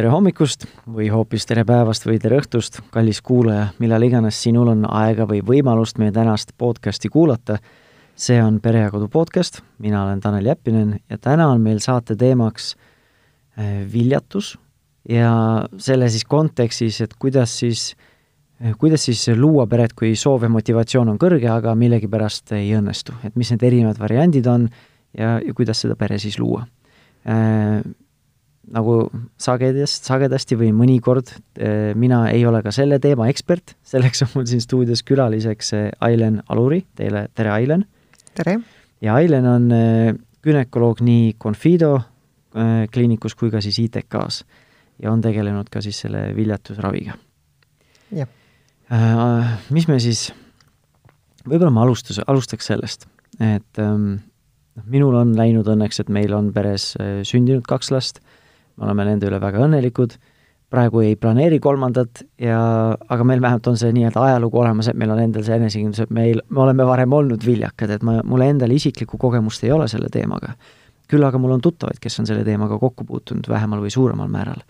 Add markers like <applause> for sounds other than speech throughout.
tere hommikust või hoopis tere päevast või tere õhtust, kallis kuulaja, millal iganes sinul on aega või võimalust meie tänast podcasti kuulata. see on Pere ja Kodu podcast, mina olen Tanel Jeppinen ja täna on meil saate teemaks eh, viljatus. Ja selle siis kontekstis, et kuidas siis, eh, kuidas siis luua peret, kui soov ja motivatsioon on kõrge, aga millegipärast ei õnnestu, et mis need erinevad variandid on ja, ja kuidas seda pere siis luua. Eh, nagu sagedast, sagedasti või mõnikord eh, mina ei ole ka selle teema ekspert, selleks on mul siin stuudios külaliseks eh, Ailen Aluri, teile tere, Ailen! tere! ja Ailen on eh, gümnakoloog nii Confido kliinikus kui ka siis ITK-s ja on tegelenud ka siis selle viljatusraviga. jah. Mis me siis, võib-olla ma alustus, alustaks sellest, et ähm, noh, minul on läinud õnneks, et meil on peres sündinud kaks last me oleme nende üle väga õnnelikud, praegu ei planeeri kolmandat ja, aga meil vähemalt on see nii-öelda ajalugu olemas, et meil on endal see enesekindlus, et meil, me oleme varem olnud viljakad, et ma, mul endal isiklikku kogemust ei ole selle teemaga. küll aga mul on tuttavaid, kes on selle teemaga kokku puutunud vähemal või suuremal määral.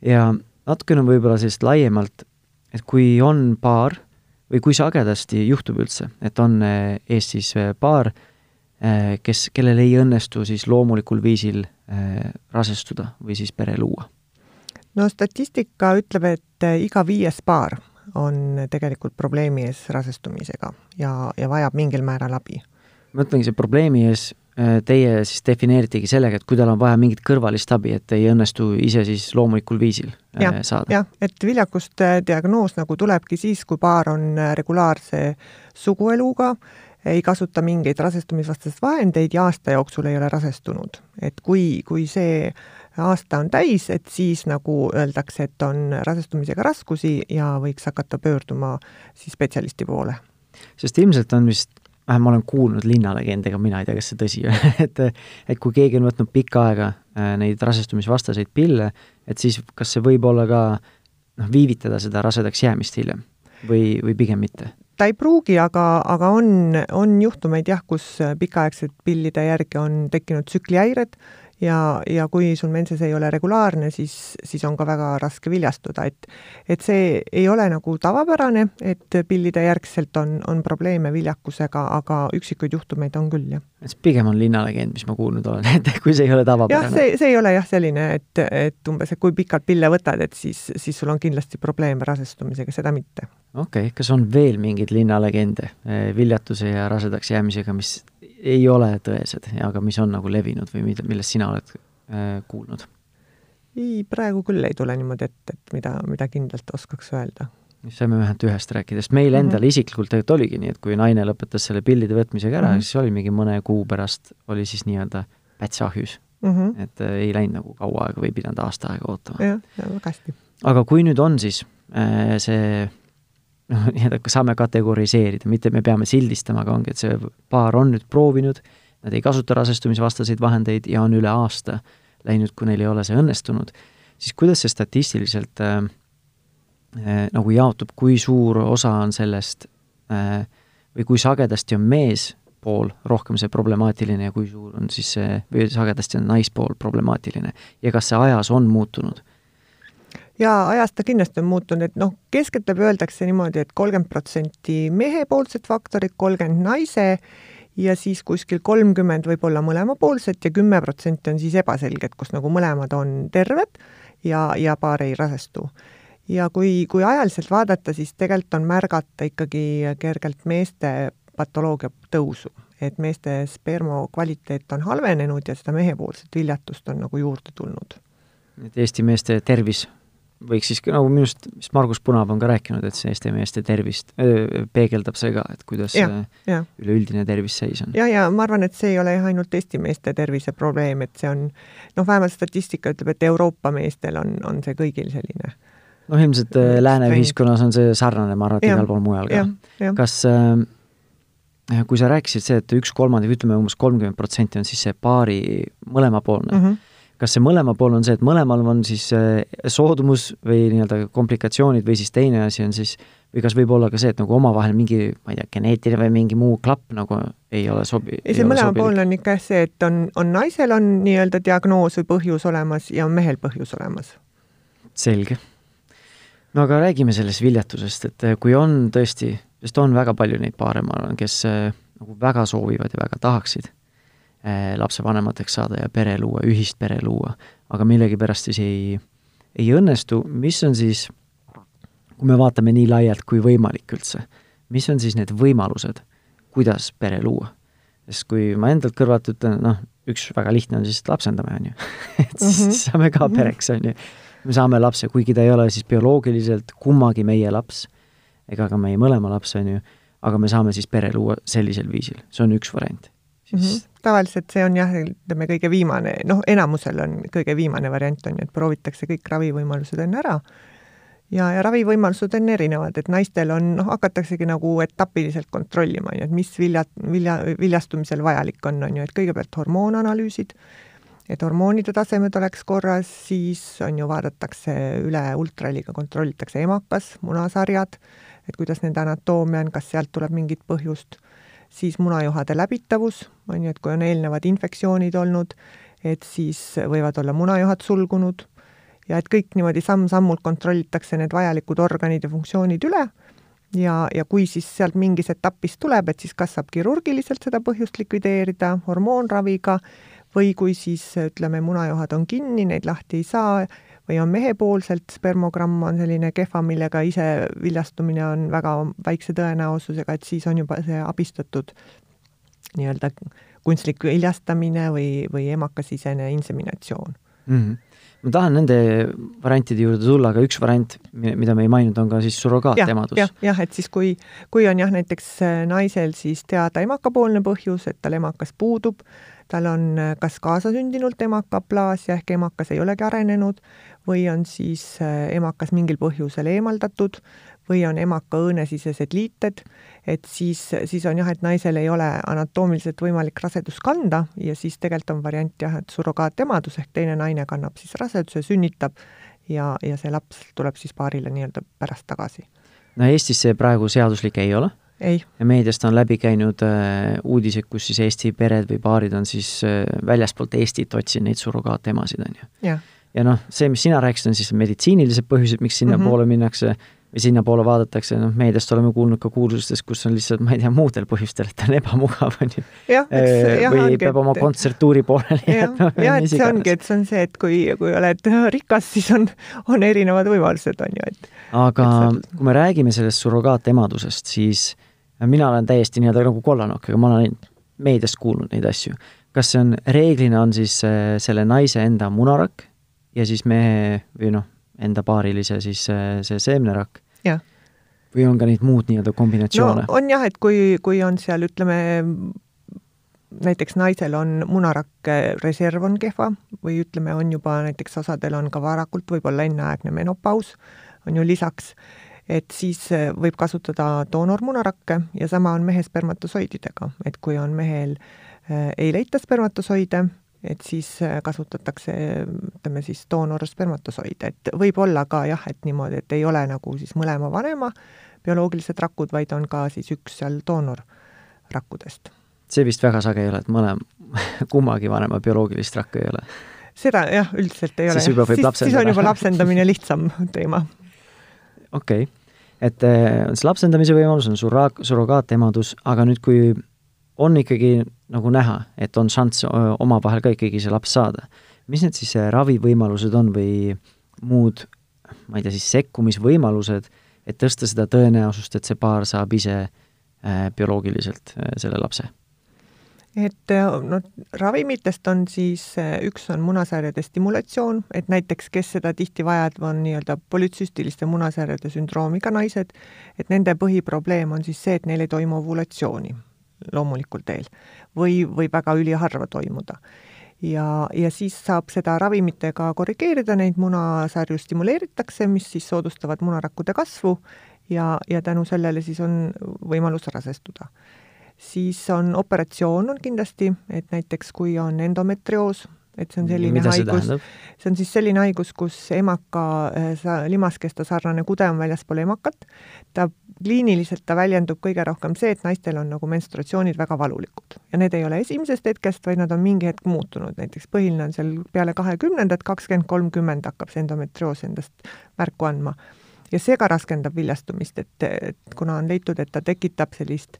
ja natukene võib-olla sellist laiemalt, et kui on paar või kui sagedasti juhtub üldse, et on eh, Eestis eh, paar, kes, kellel ei õnnestu siis loomulikul viisil Äh, rasestuda või siis pere luua? no statistika ütleb, et äh, iga viies paar on tegelikult probleemi ees rasestumisega ja, ja vajab mingil määral abi. ma ütlengi, see probleemi ees äh, teie siis defineeritegi sellega, et kui tal on vaja mingit kõrvalist abi, et ei õnnestu ise siis loomulikul viisil ja, saada. jah, et viljakuste diagnoos nagu tulebki siis, kui paar on regulaarse sugueluga, ei kasuta mingeid rasestumisvastaseid vahendeid ja aasta jooksul ei ole rasestunud. et kui, kui see aasta on täis, et siis nagu öeldakse, et on rasestumisega raskusi ja võiks hakata pöörduma siis spetsialisti poole. sest ilmselt on vist, vähemalt ma olen kuulnud linnalegende, aga mina ei tea, kas see tõsi on <laughs> et et kui keegi on võtnud pikka aega äh, neid rasestumisvastaseid pille, et siis kas see võib olla ka noh, viivitada seda rasedaks jäämist hiljem või, või pigem mitte? Ta ei pruugi, aga, aga on, on juhtumeid jah, kus pikaaegsed pillide järgi on tekkinud tsüklihäired ja, ja kui sul menses ei ole regulaarne, siis, siis on ka väga raske viljastuda, et et see ei ole nagu tavapärane, et pillide järgselt on, on probleeme viljakusega, aga üksikuid juhtumeid on küll, jah. see pigem on linnalegend, mis ma kuulnud olen, <laughs> et kui see ei ole tavapärane. jah, see, see ei ole jah selline, et, et umbes, et kui pikalt pille võtad, et siis, siis sul on kindlasti probleeme rasestumisega, seda mitte. Okei okay,, kas on veel mingeid linnalegende eh, viljatuse ja rasedaks jäämisega, mis ei ole tõesed, aga mis on nagu levinud või mida, millest sina oled äh, kuulnud? ei, praegu küll ei tule niimoodi ette, et mida, mida kindlalt oskaks öelda. saime vähemalt ühest rääkida, sest meil endal mm -hmm. isiklikult tegelikult oligi nii, et kui naine lõpetas selle pillide võtmisega ära mm, -hmm. siis oli mingi mõne kuu pärast oli siis nii-öelda päts ahjus mm. -hmm. et äh, ei läinud nagu kaua aega või pidanud aasta aega ootama. jah, ja väga hästi. aga kui nüüd on siis äh, see noh, <laughs> nii-öelda saame kategoriseerida, mitte me peame sildistama, aga ongi, et see paar on nüüd proovinud, nad ei kasuta rasestumisvastaseid vahendeid ja on üle aasta läinud, kui neil ei ole see õnnestunud, siis kuidas see statistiliselt äh, äh, nagu jaotub, kui suur osa on sellest äh, või kui sagedasti on meespool rohkem see problemaatiline ja kui suur on siis see, või sagedasti on naispool problemaatiline ja kas see ajas on muutunud? Jaa, ajas ta kindlasti on muutunud, et noh, keskeltläbi öeldakse niimoodi et, et kolmkümmend protsenti mehepoolsed faktorid, kolmkümmend naise ja siis kuskil kolmkümmend võib-olla mõlemapoolset ja kümme protsenti on siis ebaselged, kus nagu mõlemad on terved ja, ja paar ei rasestu. ja kui, kui ajaliselt vaadata, siis tegelikult on märgata ikkagi kergelt meeste patoloogia tõusu, et meeste spermo kvaliteet on halvenenud ja seda mehepoolset viljatust on nagu juurde tulnud. et Eesti meeste tervis võiks siis nagu minu arust, vist Margus Punab on ka rääkinud, et see Eesti meeste tervist peegeldab see ka, et kuidas üleüldine tervisseis on. ja, ja ma arvan, et see ei ole ainult Eesti meeste tervise probleem, et see on noh, vähemalt statistika ütleb, et Euroopa meestel on, on see kõigil selline. Noh, ilmselt äh, lääne ühiskonnas on see sarnane, ma arvan, et igal pool mujal ka. kas äh, kui sa rääkisid see, et üks kolmandik, ütleme umbes kolmkümmend protsenti on siis see paari mõlemapoolne mm, -hmm kas see mõlema pool on see, et mõlemal on siis äh, soodumus või nii-öelda komplikatsioonid või siis teine asi on siis, või kas võib olla ka see, et nagu omavahel mingi, ma ei tea, geneetiline või mingi muu klapp nagu ei ole sobi-? ei, see mõlemapoolne on ikka jah see, et on, on naisel on nii-öelda diagnoos või põhjus olemas ja on mehel põhjus olemas selge. no aga räägime sellest viljatusest, et äh, kui on tõesti, sest on väga palju neid paare, ma arvan, kes äh, nagu väga soovivad ja väga tahaksid lapsevanemateks saada ja pere luua, ühist pere luua, aga millegipärast siis ei, ei õnnestu, mis on siis, kui me vaatame nii laialt kui võimalik üldse, mis on siis need võimalused, kuidas pere luua? sest kui ma endalt kõrvalt ütlen, noh, üks väga lihtne on siis, et lapsendame, on ju <laughs> et siis mm -hmm. saame ka pereks, on ju me saame lapse, kuigi ta ei ole siis bioloogiliselt kummagi meie laps ega ka meie mõlema laps, on ju, aga me saame siis pere luua sellisel viisil, see on üks variant. Siis... Mm -hmm. tavaliselt see on jah, ütleme kõige viimane, noh, enamusel on kõige viimane variant on ju, et proovitakse kõik ravivõimalused enne ära. Ja, ja ravivõimalused on erinevad, et naistel on, noh, hakataksegi nagu etapiliselt kontrollima, on ju, et mis vilja, vilja, viljastumisel vajalik on, on ju, et kõigepealt hormoonanalüüsid, et hormoonide tasemed oleks korras, siis on ju, vaadatakse üle ultraheliga, kontrollitakse emakas, munasarjad, et kuidas nende anatoomia on, kas sealt tuleb mingit põhjust, siis munajuhade läbitavus, on ju, et kui on eelnevad infektsioonid olnud, et siis võivad olla munajuhad sulgunud ja et kõik niimoodi samm-sammult kontrollitakse need vajalikud organid ja funktsioonid üle ja, ja kui siis sealt mingis etapis tuleb, et siis kas saab kirurgiliselt seda põhjust likvideerida hormoonraviga või kui siis ütleme, munajuhad on kinni, neid lahti ei saa või on mehepoolselt spermogramm on selline kehva, millega ise viljastumine on väga väikse tõenäosusega, et siis on juba see abistatud nii-öelda kunstlik viljastamine või, või emakasisene inseminatsioon mm. -hmm ma tahan nende variantide juurde tulla, aga üks variant, mida me ei maininud, on ka siis surrogaatemadus ja,. jah, jah, et siis kui, kui on jah, näiteks naisel siis teada emakapoolne põhjus, et tal emakas puudub, tal on äh, kas kaasasündinult emakaplaasia ehk emakas ei olegi arenenud või on siis äh, emakas mingil põhjusel eemaldatud või on emaka õõnesisesed liited, et siis, siis on jah, et naisel ei ole anatoomiliselt võimalik rasedust kanda ja siis tegelikult on variant jah, et surrogaatemadus ehk teine naine kannab siis raseduse, sünnitab ja, ja see laps tuleb siis paarile nii-öelda pärast tagasi. no Eestis see praegu seaduslik ei ole ja meediast on läbi käinud äh, uudised, kus siis Eesti pered või paarid on siis äh, väljaspoolt Eestit otsinud neid surrogaatemasid, on ju. ja, ja noh, see, mis sina rääkisid, on siis meditsiinilised põhjused, miks sinnapoole mm -hmm. minnakse või sinnapoole vaadatakse, noh, meediast oleme kuulnud ka kuulsustest, kus on lihtsalt, ma ei tea, muudel põhjustel, et on ebamugav, on ju. või ongi, peab oma et... kontsertuuri pooleli jätma. jah, et see ongi, et see on see, et kui, kui oled <laughs> rikas, siis on, on erinevad võimalused, on ju, et aga et see... kui me räägime sellest surrogaatemadusest, siis äh, mina olen täiesti nii-öelda nagu kollanokk, aga ma olen meediast kuulnud neid asju. kas see on, reeglina on siis äh, selle naise enda munarakk ja siis mehe või noh, enda paarilise siis äh, see seemnerakk? või on ka neid muud nii-öelda kombinatsioone no,? on jah, et kui, kui on seal, ütleme, näiteks naisel on munarakke reserv on kehva või ütleme, on juba näiteks osadel on ka varakult võib-olla enneaegne menopaus, on ju lisaks et siis äh, võib kasutada doonormunarakke ja sama on mehe spermatosoididega, et kui on mehel äh, ei leita spermatosoide, et siis äh, kasutatakse, ütleme siis doonorspermatosoide, et võib olla ka jah, et niimoodi, et ei ole nagu siis mõlema vanema bioloogilised rakud, vaid on ka siis üks seal doonorrakkudest. see vist väga sage ei ole, et mõlem, <laughs> kummagi vanema bioloogilist rakku ei ole? seda jah, üldiselt ei siis ole. siis on juba lapsendamine lihtsam teema. Okei okay et äh, see lapsendamise võimalus on surra-, surrogaatemadus, aga nüüd, kui on ikkagi nagu näha, et on šanss omavahel ka ikkagi see laps saada, mis need siis äh, ravivõimalused on või muud, ma ei tea, siis sekkumisvõimalused, et tõsta seda tõenäosust, et see paar saab ise äh, bioloogiliselt selle lapse? Et noh, ravimitest on siis, üks on munasarjade stimulatsioon, et näiteks, kes seda tihti vajavad, on nii-öelda polütsüstiliste munasarjade sündroomiga naised, et nende põhiprobleem on siis see, et neil ei toimu ovulatsiooni loomulikul teel või võib väga üliharva toimuda. ja, ja siis saab seda ravimitega korrigeerida, neid munasarju stimuleeritakse, mis siis soodustavad munarakkude kasvu ja, ja tänu sellele siis on võimalus rasestuda siis on operatsioon on kindlasti, et näiteks kui on endometrioos, et see on selline Mida haigus, see on siis selline haigus, kus emaka äh, limaskesta sarnane kude on väljaspool emakat, ta kliiniliselt ta väljendub kõige rohkem see, et naistel on nagu menstruatsioonid väga valulikud. Ja need ei ole esimesest hetkest, vaid nad on mingi hetk muutunud, näiteks põhiline on seal peale kahekümnendat, kakskümmend, kolmkümmend hakkab see endometrioos endast märku andma. ja see ka raskendab viljastumist, et, et kuna on leitud, et ta tekitab sellist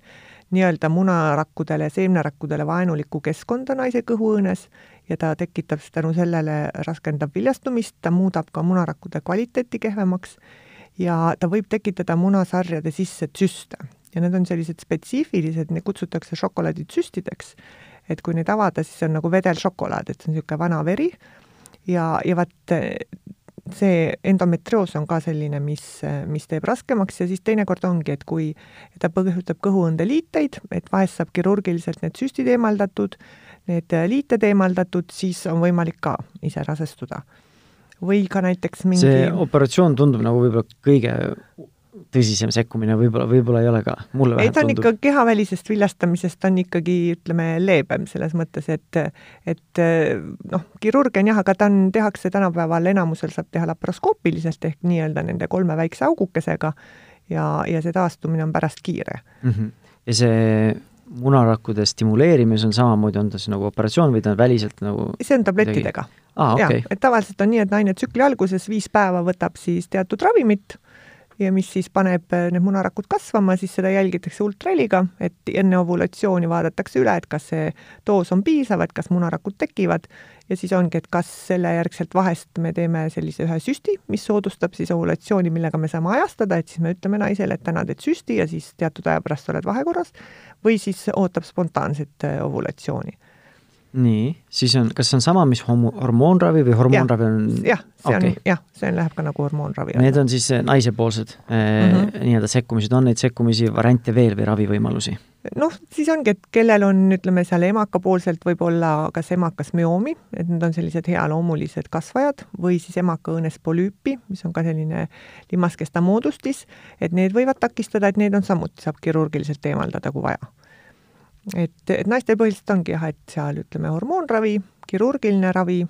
nii-öelda munarakkudele, seemnerakkudele vaenulikku keskkonda naise kõhuõõnes ja ta tekitab tänu sellele, raskendab viljastumist, ta muudab ka munarakkude kvaliteeti kehvemaks ja ta võib tekitada munasarjade sisse tsüste ja need on sellised spetsiifilised, neid kutsutakse šokolaaditsüstideks. et kui neid avada, siis see on nagu vedelšokolaad, et see on niisugune vana veri ja, ja vaat see endometrioos on ka selline, mis, mis teeb raskemaks ja siis teinekord ongi, et kui ta põhjustab kõhuõndeliiteid, et vahest saab kirurgiliselt need süstid eemaldatud, need liited eemaldatud, siis on võimalik ka ise rasestuda. Või ka näiteks mingi see operatsioon tundub nagu võib-olla kõige tõsisem sekkumine võib-olla, võib-olla ei ole ka, mulle ei, vähemalt ta on tundub. ikka kehavälisest viljastamisest on ikkagi, ütleme, leebem selles mõttes, et et noh, kirurgia on jah, aga ta on, tehakse tänapäeval enamusel saab teha laparoskoopiliselt ehk nii-öelda nende kolme väikse augukesega ja, ja see taastumine on pärast kiire mm. -hmm. ja see munarakkude stimuleerimis on samamoodi, on ta siis nagu operatsioon või ta on väliselt nagu see on tablettidega okei okay. et tavaliselt on nii, et naine tsükli alguses viis päeva võtab siis teatud ravimit ja mis siis paneb äh, need munarakud kasvama, siis seda jälgitakse ultraheliga, et enne ovulatsiooni vaadatakse üle, et kas see doos on piisav, et kas munarakud tekivad. Ja siis ongi, et kas selle järgselt vahest me teeme sellise ühe süsti, mis soodustab siis ovulatsiooni, millega me saame ajastada, et siis me ütleme naisele, et täna teed süsti ja siis teatud aja pärast oled vahekorras, või siis ootab spontaanset äh, ovulatsiooni nii, siis on, kas see on sama, mis homo-, hormoonravi või hormoonravi on jah, see Okei. on, jah, see läheb ka nagu hormoonravi Need on siis eh, naisepoolsed mm. -hmm. nii-öelda sekkumised, on neid sekkumisi, variante veel või ravivõimalusi? noh, siis ongi, et kellel on, ütleme seal emakapoolselt võib-olla kas emakas müoomi, et need on sellised healoomulised kasvajad, või siis emakaõõnes polüüpi, mis on ka selline limaskesta moodustis, et need võivad takistada, et need on samuti, saab kirurgiliselt eemaldada, kui vaja. Et, et naistel põhiliselt ongi jah, et seal ütleme hormoonravi, kirurgiline ravi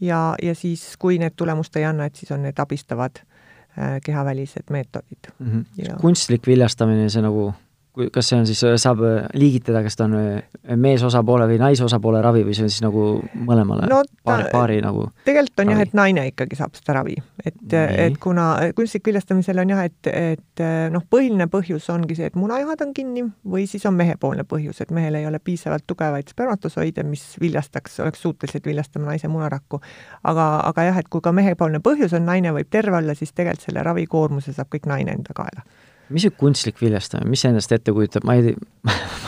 ja, ja siis, kui need tulemust ei anna, et siis on need abistavad äh, kehavälised meetodid mm. -hmm. Ja. kunstlik viljastamine, see nagu, kas see on siis, saab äh, liigitada, kas ta on äh, meesosapoole või naisosapoole ravi või see on siis nagu mõlemale No ta- paari, paari nagu tegelikult on jah, ravi. et naine ikkagi saab seda ravi, et, Nii. et kuna kunstlik viljastamisel on jah, et, et noh, põhiline põhjus ongi see, et munajahad on kinni või siis on mehepoolne põhjus, et mehel ei ole piisavalt tugevaid spermatosoide, mis viljastaks, oleks suutelised viljastama naise munarakku. aga, aga jah, et kui ka mehepoolne põhjus on, naine võib terve olla, siis tegelikult selle ravikoormuse saab kõik naine enda kaela. Mis see kunstlik viljastamine, mis see endast ette kujutab, ma ei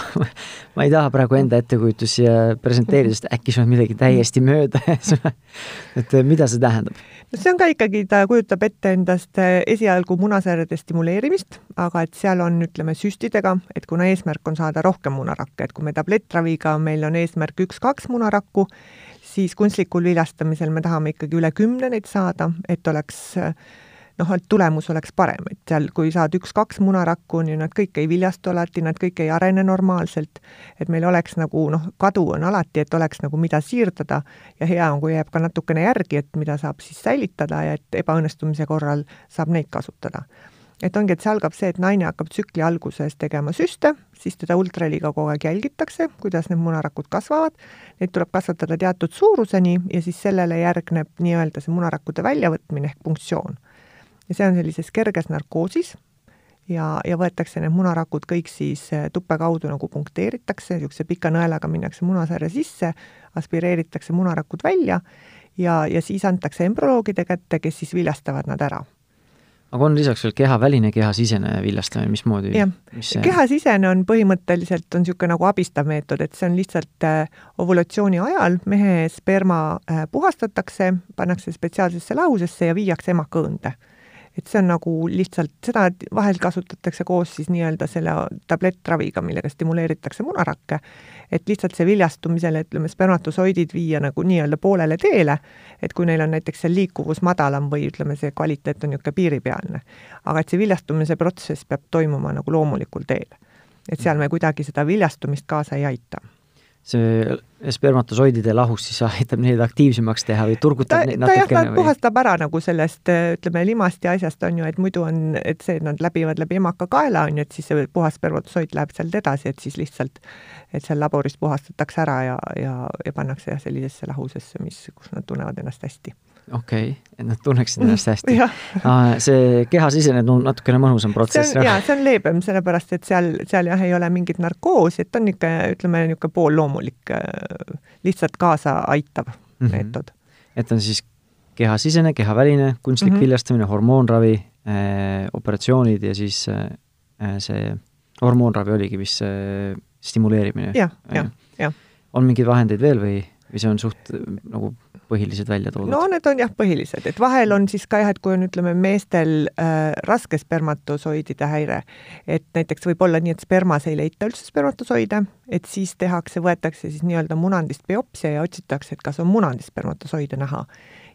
<laughs> ma ei taha praegu enda ettekujutusi presenteerida, sest äkki see on midagi täiesti mööda. <laughs> Et eh, mida see tähendab? no see on ka ikkagi, ta kujutab ette endast eh, esialgu munasarjade stimuleerimist, aga et seal on, ütleme, süstidega, et kuna eesmärk on saada rohkem munarakke, et kui me tablettraviga, meil on eesmärk üks-kaks munarakku, siis kunstlikul viljastamisel me tahame ikkagi üle kümne neid saada, et oleks eh, noh, et tulemus oleks parem, et seal, kui saad üks-kaks munarakku, ju, nad kõik ei viljastu alati, nad kõik ei arene normaalselt, et meil oleks nagu noh, kadu on alati, et oleks nagu mida siirdada ja hea on, kui jääb ka natukene järgi, et mida saab siis säilitada ja et ebaõnnestumise korral saab neid kasutada. et ongi, et see algab see, et naine hakkab tsükli alguses tegema süste, siis teda ultraheliga kogu aeg jälgitakse, kuidas need munarakud kasvavad, neid tuleb kasvatada teatud suuruseni ja siis sellele järgneb nii-öelda see munarakkude väljavõtmine ehk punktsioon ja see on sellises kerges narkoosis ja, ja võetakse need munarakud kõik siis eh, tuppe kaudu nagu punkteeritakse, niisuguse pika nõelaga minnakse munasarja sisse, aspireeritakse munarakud välja ja, ja siis antakse embrüoloogide kätte, kes siis viljastavad nad ära. aga on lisaks veel kehaväline, kehasisene viljastamine, mismoodi? jah, kehasisene on põhimõtteliselt, on niisugune nagu abistav meetod, et see on lihtsalt äh, ovulatsiooni ajal mehe sperma äh, puhastatakse, pannakse spetsiaalsesse lahusesse ja viiakse emakõõnde et see on nagu lihtsalt, seda vahel kasutatakse koos siis nii-öelda selle tablettraviga, millega stimuleeritakse munarakke, et lihtsalt see viljastumisele, ütleme, spermatosoidid viia nagu nii-öelda poolele teele, et kui neil on näiteks see liikuvus madalam või ütleme, see kvaliteet on niisugune piiripealne. aga et see viljastumise protsess peab toimuma nagu loomulikul teel. et seal me kuidagi seda viljastumist kaasa ei aita see spermatosoidide lahus siis aitab neid aktiivsemaks teha või turgutab ta, neid natukene või? puhastab ära nagu sellest, ütleme, limast ja asjast on ju, et muidu on, et see, et nad läbivad läbi emakakaela on ju, et siis see puhas spermatosoid läheb sealt edasi, et siis lihtsalt, et seal laboris puhastatakse ära ja, ja, ja pannakse jah, sellisesse lahusesse, mis, kus nad tunnevad ennast hästi. Okei okay., et nad tunneksid ennast <laughs> hästi see kehasisene on natukene mõnusam protsess jaa, see on leebem, sellepärast et seal, seal jah, ei ole mingit narkoosi, et on niisugune, ütleme, niisugune poolloomulik, lihtsalt kaasa aitav mm. -hmm. meetod. et on siis kehasisene, kehaväline, kunstlik mm. -hmm. viljastamine, hormoonravi äh,, operatsioonid ja siis äh, see hormoonravi oligi vist see stimuleerimine. jah, jah, jah. on mingeid vahendeid veel või, või see on suht äh, nagu põhilised välja toodud? no need on jah, põhilised, et vahel on siis ka jah, et kui on, ütleme, meestel äh, raske spermatosoidide häire, et näiteks võib olla nii, et spermas ei leita üldse spermatosoide, et siis tehakse, võetakse siis nii-öelda munandist biopsia ja otsitakse, et kas on munandist spermatosoide näha.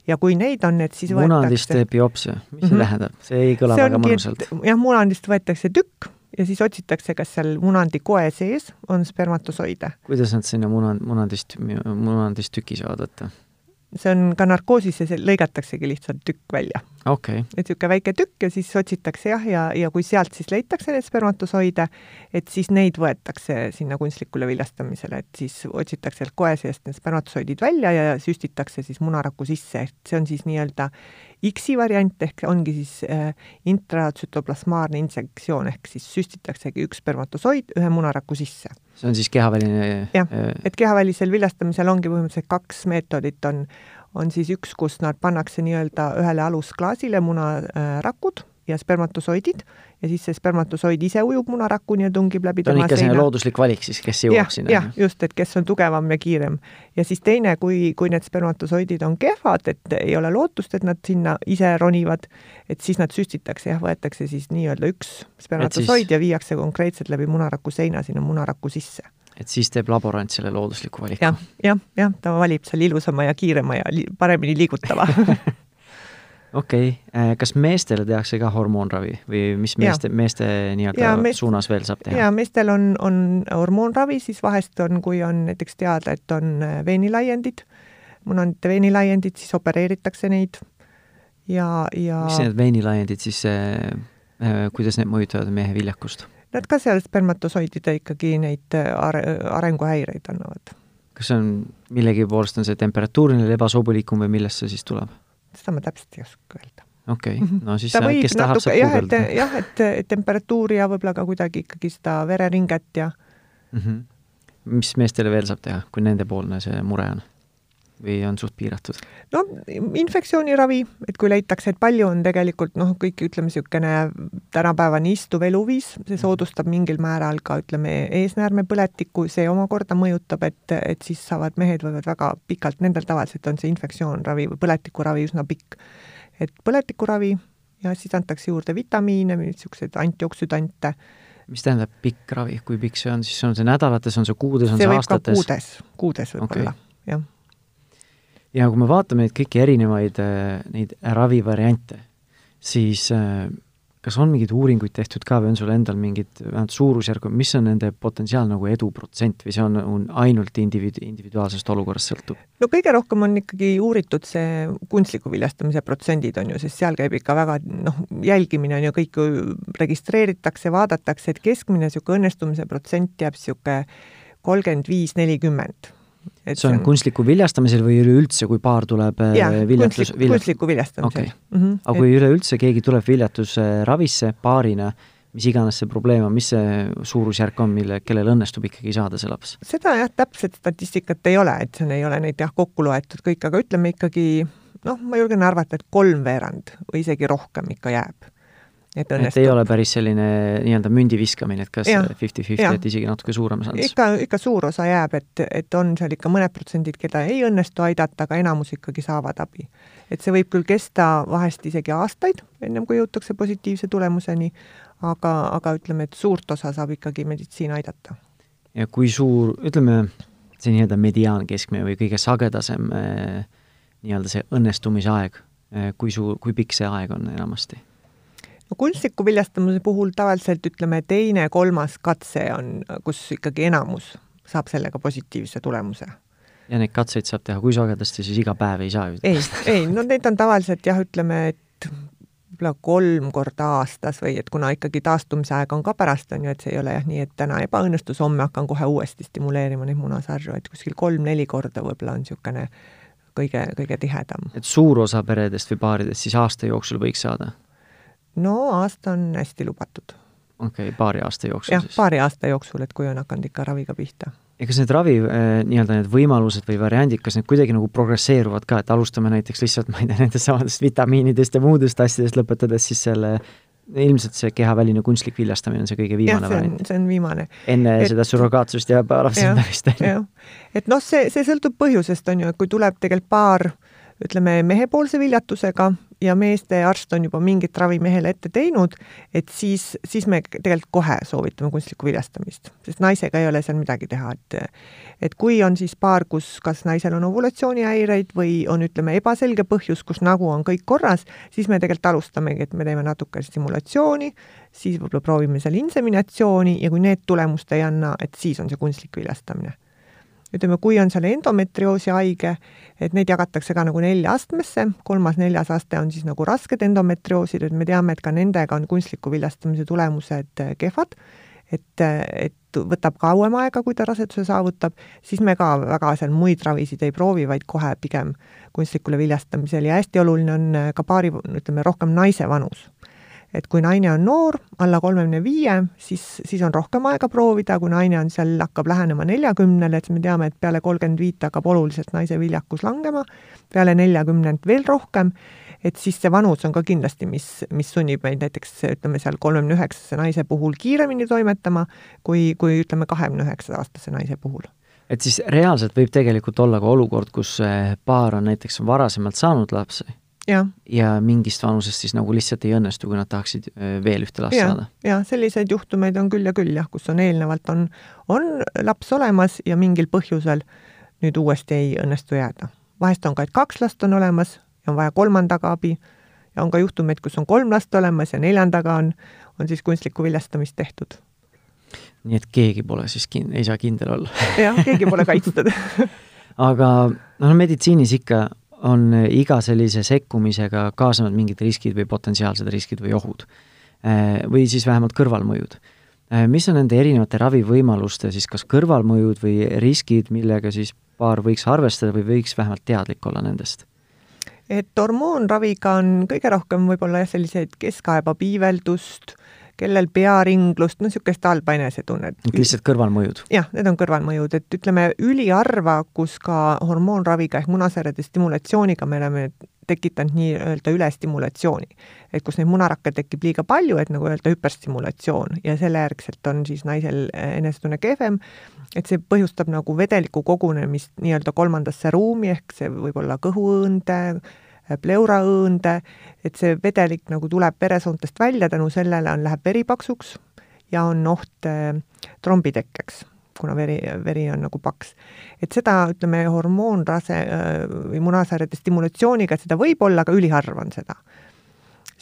ja kui neid on, et siis munandist võetakse biopsia, mis see Mhm. tähendab? see ei kõla see väga ongi, mõnusalt. jah, munandist võetakse tükk ja siis otsitakse, kas seal munandi koe sees on spermatosoide. kuidas nad sinna muna, munandist, munandist tüki saavad võtta? see on ka narkoosis ja see lõigataksegi lihtsalt tükk välja. Okay. et niisugune väike tükk ja siis otsitakse jah, ja, ja kui sealt siis leitakse neid spermatosoide, et siis neid võetakse sinna kunstlikule viljastamisele, et siis otsitakse sealt koe seest need spermatosoidid välja ja süstitakse siis munaraku sisse, et see on siis nii-öelda X-i variant ehk ongi siis äh, intratsütoplasmaarne insektsioon ehk siis süstitaksegi üks spermatosoid ühe munaraku sisse. see on siis kehaväline Jah. äh, et kehavälisel viljastamisel ongi põhimõtteliselt kaks meetodit, on, on siis üks, kus nad pannakse nii-öelda ühele alusklaasile munarakud ja spermatosoidid ja siis see spermatosoid ise ujub munarakuni ja tungib läbi ta on ikka selline looduslik valik siis, kes jõuab, sinna? jah, just, et kes on tugevam ja kiirem. ja siis teine, kui, kui need spermatosoidid on kehvad, et ei ole lootust, et nad sinna ise ronivad, et siis nad süstitakse, jah, võetakse siis nii-öelda üks spermatosoid siis- ja viiakse konkreetselt läbi munaraku seina sinna munaraku sisse et siis teeb laborant selle loodusliku valiku? jah, jah, jah, ta valib seal ilusama ja kiirema ja li paremini liigutava <laughs> okei okay., kas meestele tehakse ka hormoonravi või mis Jaa. meeste, meeste nii-öelda Jaa, meest- suunas veel saab teha? ja meestel on, on hormoonravi, siis vahest on, kui on näiteks teada, et on äh, veenilaiendid, munandite veenilaiendid, siis opereeritakse neid ja, ja mis need veenilaiendid siis äh,, kuidas need mõjutavad mehe viljakust? Nad ka seal spermatosoidide ikkagi neid äh, are, arenguhäireid annavad. kas see on millegi poolest on see temperatuuriline ebasobilikum või millest see siis tuleb? seda ma täpselt ei oska öelda. okei okay., no siis ta võib kes tahab, saab guugeldada jah, et et temperatuuri ja võib-olla ka kuidagi ikkagi seda vereringet ja mm. -hmm. mis meestele veel saab teha, kui nendepoolne see mure on? Või on suht piiratud? no infektsiooniravi, et kui leitakse, et palju on tegelikult noh, kõik ütleme, niisugune tänapäevane istuv eluviis, see soodustab mingil määral ka ütleme, eesnäärmepõletikku, see omakorda mõjutab, et, et siis saavad mehed võivad väga pikalt, nendel tavaliselt on see infektsioonravi või põletikuravi üsna pikk. et põletikuravi ja siis antakse juurde vitamiine, niisuguseid antioksüdante, mis tähendab pikk ravi, kui pikk see on, siis on see nädalates, on see kuudes, on see see aastates? kuudes, kuudes võib Okei. olla, jah. Ja kui me vaatame neid kõiki erinevaid äh, neid ravivariante, siis äh, kas on mingeid uuringuid tehtud ka või on sul endal mingid vähemalt suurusjärgu, mis on nende potentsiaal nagu eduprotsent või see on, on ainult individu-, individuaalsest olukorrast sõltub? no kõige rohkem on ikkagi uuritud see kunstliku viljastamise protsendid on ju, sest seal käib ikka väga noh, jälgimine on ju, kõik registreeritakse, vaadatakse, et keskmine niisugune õnnestumise protsent jääb niisugune kolmkümmend viis, nelikümmend. Et see on kunstliku viljastamisel või üleüldse, kui paar tuleb äh, jah, viljatus kunstlik,, viljatus, kunstliku viljastamisel Okei. mm. -hmm. aga kui üleüldse keegi tuleb viljatusravisse paarina, mis iganes see probleem on, mis see suurusjärk on, mille, kellel õnnestub ikkagi saada see laps? seda jah, täpset statistikat ei ole, et siin ei ole neid jah kokku loetud kõik, aga ütleme ikkagi noh, ma julgen arvata, et kolmveerand või isegi rohkem ikka jääb. Et et õnnestub ei ole päris selline nii-öelda mündi viskamine, et kas fifty-fifty, et isegi natuke suurem šanss? ikka, ikka suur osa jääb, et, et on seal ikka mõned protsendid, keda ei õnnestu aidata, aga enamus ikkagi saavad abi. et see võib küll kesta vahest isegi aastaid, ennem kui jõutakse positiivse tulemuseni, aga, aga ütleme, et suurt osa saab ikkagi meditsiin aidata. ja kui suur, ütleme, see nii-öelda mediaankeskmine või kõige sagedasem eh, nii-öelda see õnnestumise aeg, kui suur, kui pikk see aeg on enamasti? No kunstliku viljastamise puhul tavaliselt ütleme, teine-kolmas katse on, kus ikkagi enamus saab sellega positiivse tulemuse. ja neid katseid saab teha kui sagedasti, siis iga päev ei saa ju? ei, ei, no neid on tavaliselt jah, ütleme, et võib-olla kolm korda aastas või et kuna ikkagi taastumise aeg on ka pärast, on ju, et see ei ole jah nii, et täna ebaõnnestus, homme hakkan kohe uuesti stimuleerima neid munasarju, et kuskil kolm-neli korda võib-olla on niisugune kõige, kõige tihedam. et suur osa peredest või paaridest siis aasta jooksul võiks saada? No aasta on hästi lubatud. okei okay,, paari aasta jooksul jah, paari aasta jooksul, et kui on hakanud ikka raviga pihta ja kas need ravi äh, nii-öelda need võimalused või variandid, kas need kuidagi nagu progresseeruvad ka, et alustame näiteks lihtsalt, ma ei tea, nendest samadest vitamiinidest ja muudest asjadest, lõpetades siis selle ilmselt see kehaväline kunstlik viljastamine on see kõige viimane variant. see on viimane. enne et, seda surrogaatsust ja lapsendamist. et noh, see, see sõltub põhjusest, on ju, et kui tuleb tegelikult paar ütleme, mehepoolse viljatusega ja meestearst on juba mingit ravi mehele ette teinud, et siis, siis me tegelikult kohe soovitame kunstlikku viljastamist, sest naisega ei ole seal midagi teha, et et kui on siis paar, kus kas naisel on ovulatsioonihäireid või on, ütleme, ebaselge põhjus, kus nagu on kõik korras, siis me tegelikult alustamegi, et me teeme natuke stimulatsiooni, siis võib-olla proovime seal inseminatsiooni ja kui need tulemust ei anna, et siis on see kunstlik viljastamine ütleme, kui on seal endometrioosi haige, et neid jagatakse ka nagu nelja astmesse, kolmas-neljas aste on siis nagu rasked endometrioosid, et me teame, et ka nendega on kunstliku viljastamise tulemused äh, kehvad, et, et võtab kauem aega, kui ta raseduse saavutab, siis me ka väga seal muid ravisid ei proovi, vaid kohe pigem kunstlikule viljastamisele. Ja hästi oluline on äh, ka paari, ütleme, rohkem naise vanus et kui naine on noor, alla kolmekümne viie, siis, siis on rohkem aega proovida, kui naine on seal, hakkab lähenema neljakümnele, et siis me teame, et peale kolmkümmend viite hakkab oluliselt naise viljakus langema, peale neljakümnendat veel rohkem, et siis see vanus on ka kindlasti, mis, mis sunnib meid näiteks ütleme seal kolmekümne üheksase naise puhul kiiremini toimetama, kui, kui ütleme, kahekümne üheksa aastase naise puhul. Et siis reaalselt võib tegelikult olla ka olukord, kus paar on näiteks varasemalt saanud lapsi ja, ja mingist vanusest siis nagu lihtsalt ei õnnestu, kui nad tahaksid veel ühte last ja, saada. ja selliseid juhtumeid on küll ja küll jah, kus on eelnevalt on, on laps olemas ja mingil põhjusel nüüd uuesti ei õnnestu jääda. vahest on ka, et kaks last on olemas ja on vaja kolmandaga abi ja on ka juhtumeid, kus on kolm last olemas ja neljandaga on, on siis kunstlikku viljastamist tehtud. nii et keegi pole siis kin-, ei saa kindel olla jah, keegi pole kaitstud <laughs> aga noh, meditsiinis ikka on iga sellise sekkumisega kaasnevad mingid riskid või potentsiaalsed riskid või ohud. Äh, või siis vähemalt kõrvalmõjud. Äh, mis on nende erinevate ravivõimaluste siis kas kõrvalmõjud või riskid, millega siis paar võiks arvestada või võiks vähemalt teadlik olla nendest? et hormoonraviga on kõige rohkem võib-olla jah, selliseid keskaeba piiveldust, kellel pearinglust, no niisugust halba enesetunnet. lihtsalt kõrvalmõjud? jah, need on kõrvalmõjud, et ütleme, üliharva, kus ka hormoonraviga ehk munasäärede stimulatsiooniga me oleme tekitanud nii-öelda ülestimulatsiooni. et kus neid munarakke tekib liiga palju, et nagu öelda hüperstimulatsioon ja selle järgselt on siis naisel enesetunne kehvem, et see põhjustab nagu vedeliku kogunemist nii-öelda kolmandasse ruumi, ehk see võib olla kõhuõõnde, pleuraõõnde, et see vedelik nagu tuleb veresoontest välja, tänu sellele on, läheb veri paksuks ja on oht äh, trombitekkeks, kuna veri, veri on nagu paks. et seda, ütleme, hormoonrase äh, või munasäärede stimulatsiooniga, et seda võib olla, aga üliharv on seda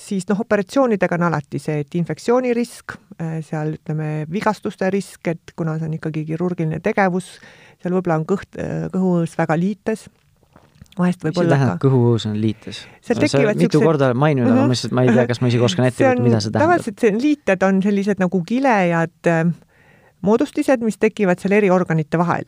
siis noh, operatsioonidega on alati see, et infektsioonirisk, äh, seal ütleme, vigastuste risk, et kuna see on ikkagi kirurgiline tegevus, seal võib-olla on kõht, kõhuõõs väga liites vahest võib olla ka. kõhuõõs on liites? seal tekivad mitu siuksed... korda maininud uh, -huh. aga ma lihtsalt, ma ei tea, kas ma isegi oskan ette kujutada, mida see tähendab. tavaliselt see liited on sellised nagu kilejad äh, moodustised, mis tekivad seal eri organite vahel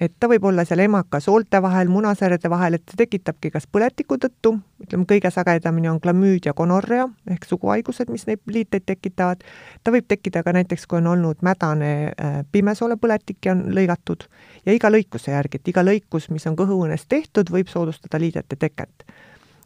et ta võib olla seal emaka soolte vahel, munasäärede vahel, et see tekitabki kas põletiku tõttu, ütleme kõige sagedamini on glamüüd ja gonorrea ehk suguhaigused, mis neid liiteid tekitavad. ta võib tekkida ka näiteks, kui on olnud mädane äh, pimesoolepõletik ja on lõigatud ja iga lõikuse järgi, et iga lõikus, mis on kõhuõõnes tehtud, võib soodustada liidete teket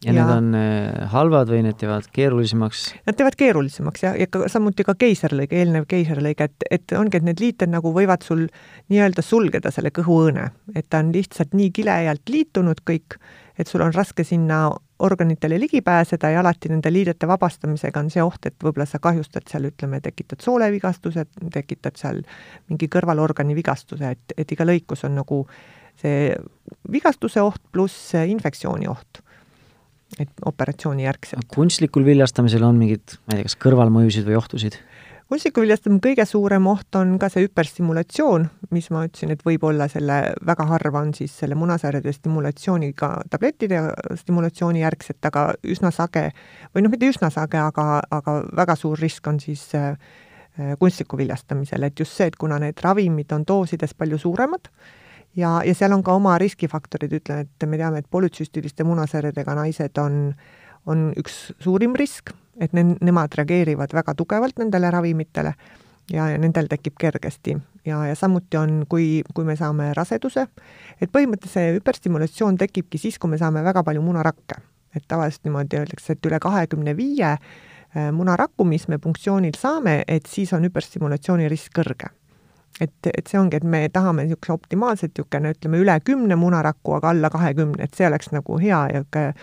ja, ja need on äh, halvad või need teevad keerulisemaks? Nad teevad keerulisemaks ja, ja ka samuti ka keisrilõige, eelnev keisrilõige, et, et ongi, et need liited nagu võivad sul nii-öelda sulgeda selle kõhuõõne, et ta on lihtsalt nii kilejalt liitunud kõik, et sul on raske sinna organitele ligi pääseda ja alati nende liidete vabastamisega on see oht, et võib-olla sa kahjustad seal, ütleme, tekitad soolevigastuse, tekitad seal mingi kõrvalorgani vigastuse, et, et iga lõikus on nagu see vigastuse oht pluss infektsiooni oht et operatsiooni järgselt. kunstlikul viljastamisel on mingid, ma ei tea, kas kõrvalmõjusid või ohtusid? kunstikuviljastamisel kõige suurem oht on ka see hüperstimulatsioon, mis ma ütlesin, et võib-olla selle, väga harva on siis selle munasarjade stimulatsiooniga tablettide stimulatsiooni järgset, aga üsna sage, või noh, mitte üsna sage, aga, aga väga suur risk on siis äh, kunstliku viljastamisel, et just see, et kuna need ravimid on doosides palju suuremad, ja, ja seal on ka oma riskifaktorid, ütlen, et me teame, et polütsüstiliste munasarjadega naised on, on üks suurim risk et ne-, nemad reageerivad väga tugevalt nendele ravimitele ja, ja nendel tekib kergesti. ja, ja samuti on, kui, kui me saame raseduse, et põhimõtteliselt see hüperstimulatsioon tekibki siis, kui me saame väga palju munarakke. et tavaliselt niimoodi öeldakse, et üle kahekümne viie äh, munarakku, mis me punktsioonil saame, et siis on hüperstimulatsiooni risk kõrge et, et see ongi, et me tahame niisuguse optimaalselt niisugune, ütleme, üle kümne munaraku, aga alla kahekümne, et see oleks nagu hea ja äh,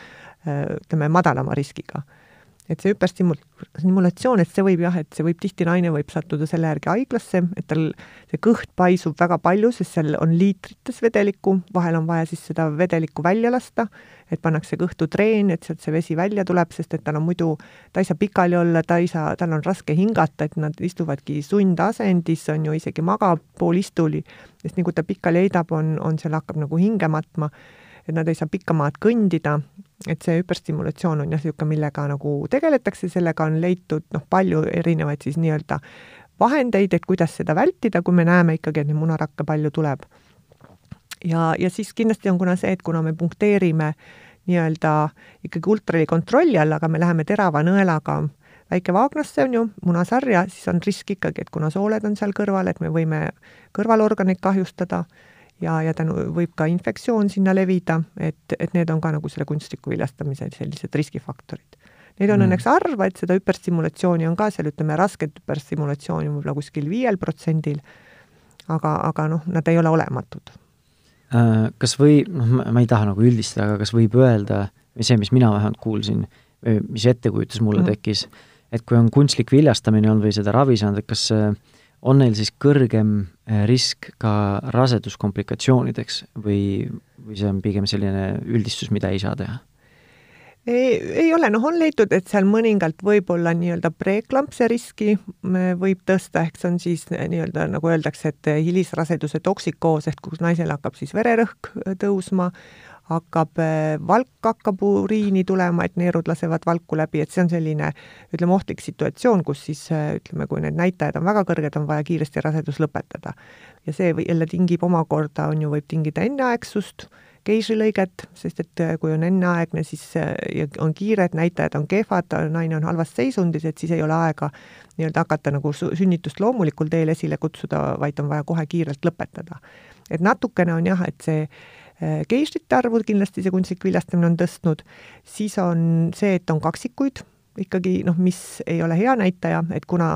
ütleme, madalama riskiga et see hüperstimulatsioon, et see võib jah, et see võib tihti, naine võib sattuda selle järgi haiglasse, et tal see kõht paisub väga palju, sest seal on liitrites vedelikku, vahel on vaja siis seda vedelikku välja lasta, et pannakse kõhtu treen, et sealt see vesi välja tuleb, sest et tal on muidu, ta ei saa pikali olla, ta ei saa, tal on raske hingata, et nad istuvadki sundasendis, on ju, isegi magab poolistuli, sest nii kui ta pikali heidab, on, on seal hakkab nagu hinge matma et nad ei saa pikka maad kõndida, et see hüperstimulatsioon on jah, niisugune, millega nagu tegeletakse, sellega on leitud noh, palju erinevaid siis nii-öelda vahendeid, et kuidas seda vältida, kui me näeme ikkagi, et neid munarakke palju tuleb. ja, ja siis kindlasti on kuna see, et kuna me punkteerime nii-öelda ikkagi ultraheli kontrolli all, aga me läheme terava nõelaga väikevaagnasse, on ju, munasarja, siis on risk ikkagi, et kuna sooled on seal kõrval, et me võime kõrvalorganeid kahjustada ja, ja tänu, võib ka infektsioon sinna levida, et, et need on ka nagu selle kunstliku viljastamise sellised riskifaktorid. Neid on mm. õnneks harva, et seda hüperstimulatsiooni on ka seal, ütleme, rasket hüperstimulatsiooni võib-olla kuskil viiel protsendil, aga, aga noh, nad ei ole olematud. Äh, kas või, noh, ma ei taha nagu üldistada, aga kas võib öelda, see, mis mina vähemalt kuulsin, mis ettekujutus mulle mm. tekkis, et kui on kunstlik viljastamine olnud või seda ravi saanud, et kas äh, on neil siis kõrgem äh, risk ka raseduskomplikatsioonideks või, või see on pigem selline üldistus, mida ei saa teha? ei, ei ole, noh, on leitud, et seal mõningalt võib-olla nii-öelda preeklampse riski võib tõsta, ehk see on siis nii-öelda nagu öeldakse, et hilisraseduse toksikoos ehk kus naisel hakkab siis vererõhk tõusma, hakkab, eh, valk hakkab uriini tulema, et neerud lasevad valku läbi, et see on selline ütleme, ohtlik situatsioon, kus siis eh, ütleme, kui need näitajad on väga kõrged, on vaja kiiresti rasedus lõpetada. ja see jälle tingib omakorda, on ju, võib tingida enneaegsust, keisrilõiget, sest et eh, kui on enneaegne, siis on kiired, näitajad on kehvad, naine on halvas seisundis, et siis ei ole aega nii-öelda hakata nagu sünnitust loomulikul teel esile kutsuda, vaid on vaja kohe kiirelt lõpetada. et natukene on jah, et see Äh, keisrite arvu kindlasti see kunstlik viljastamine on tõstnud, siis on see, et on kaksikuid, ikkagi noh, mis ei ole hea näitaja, et kuna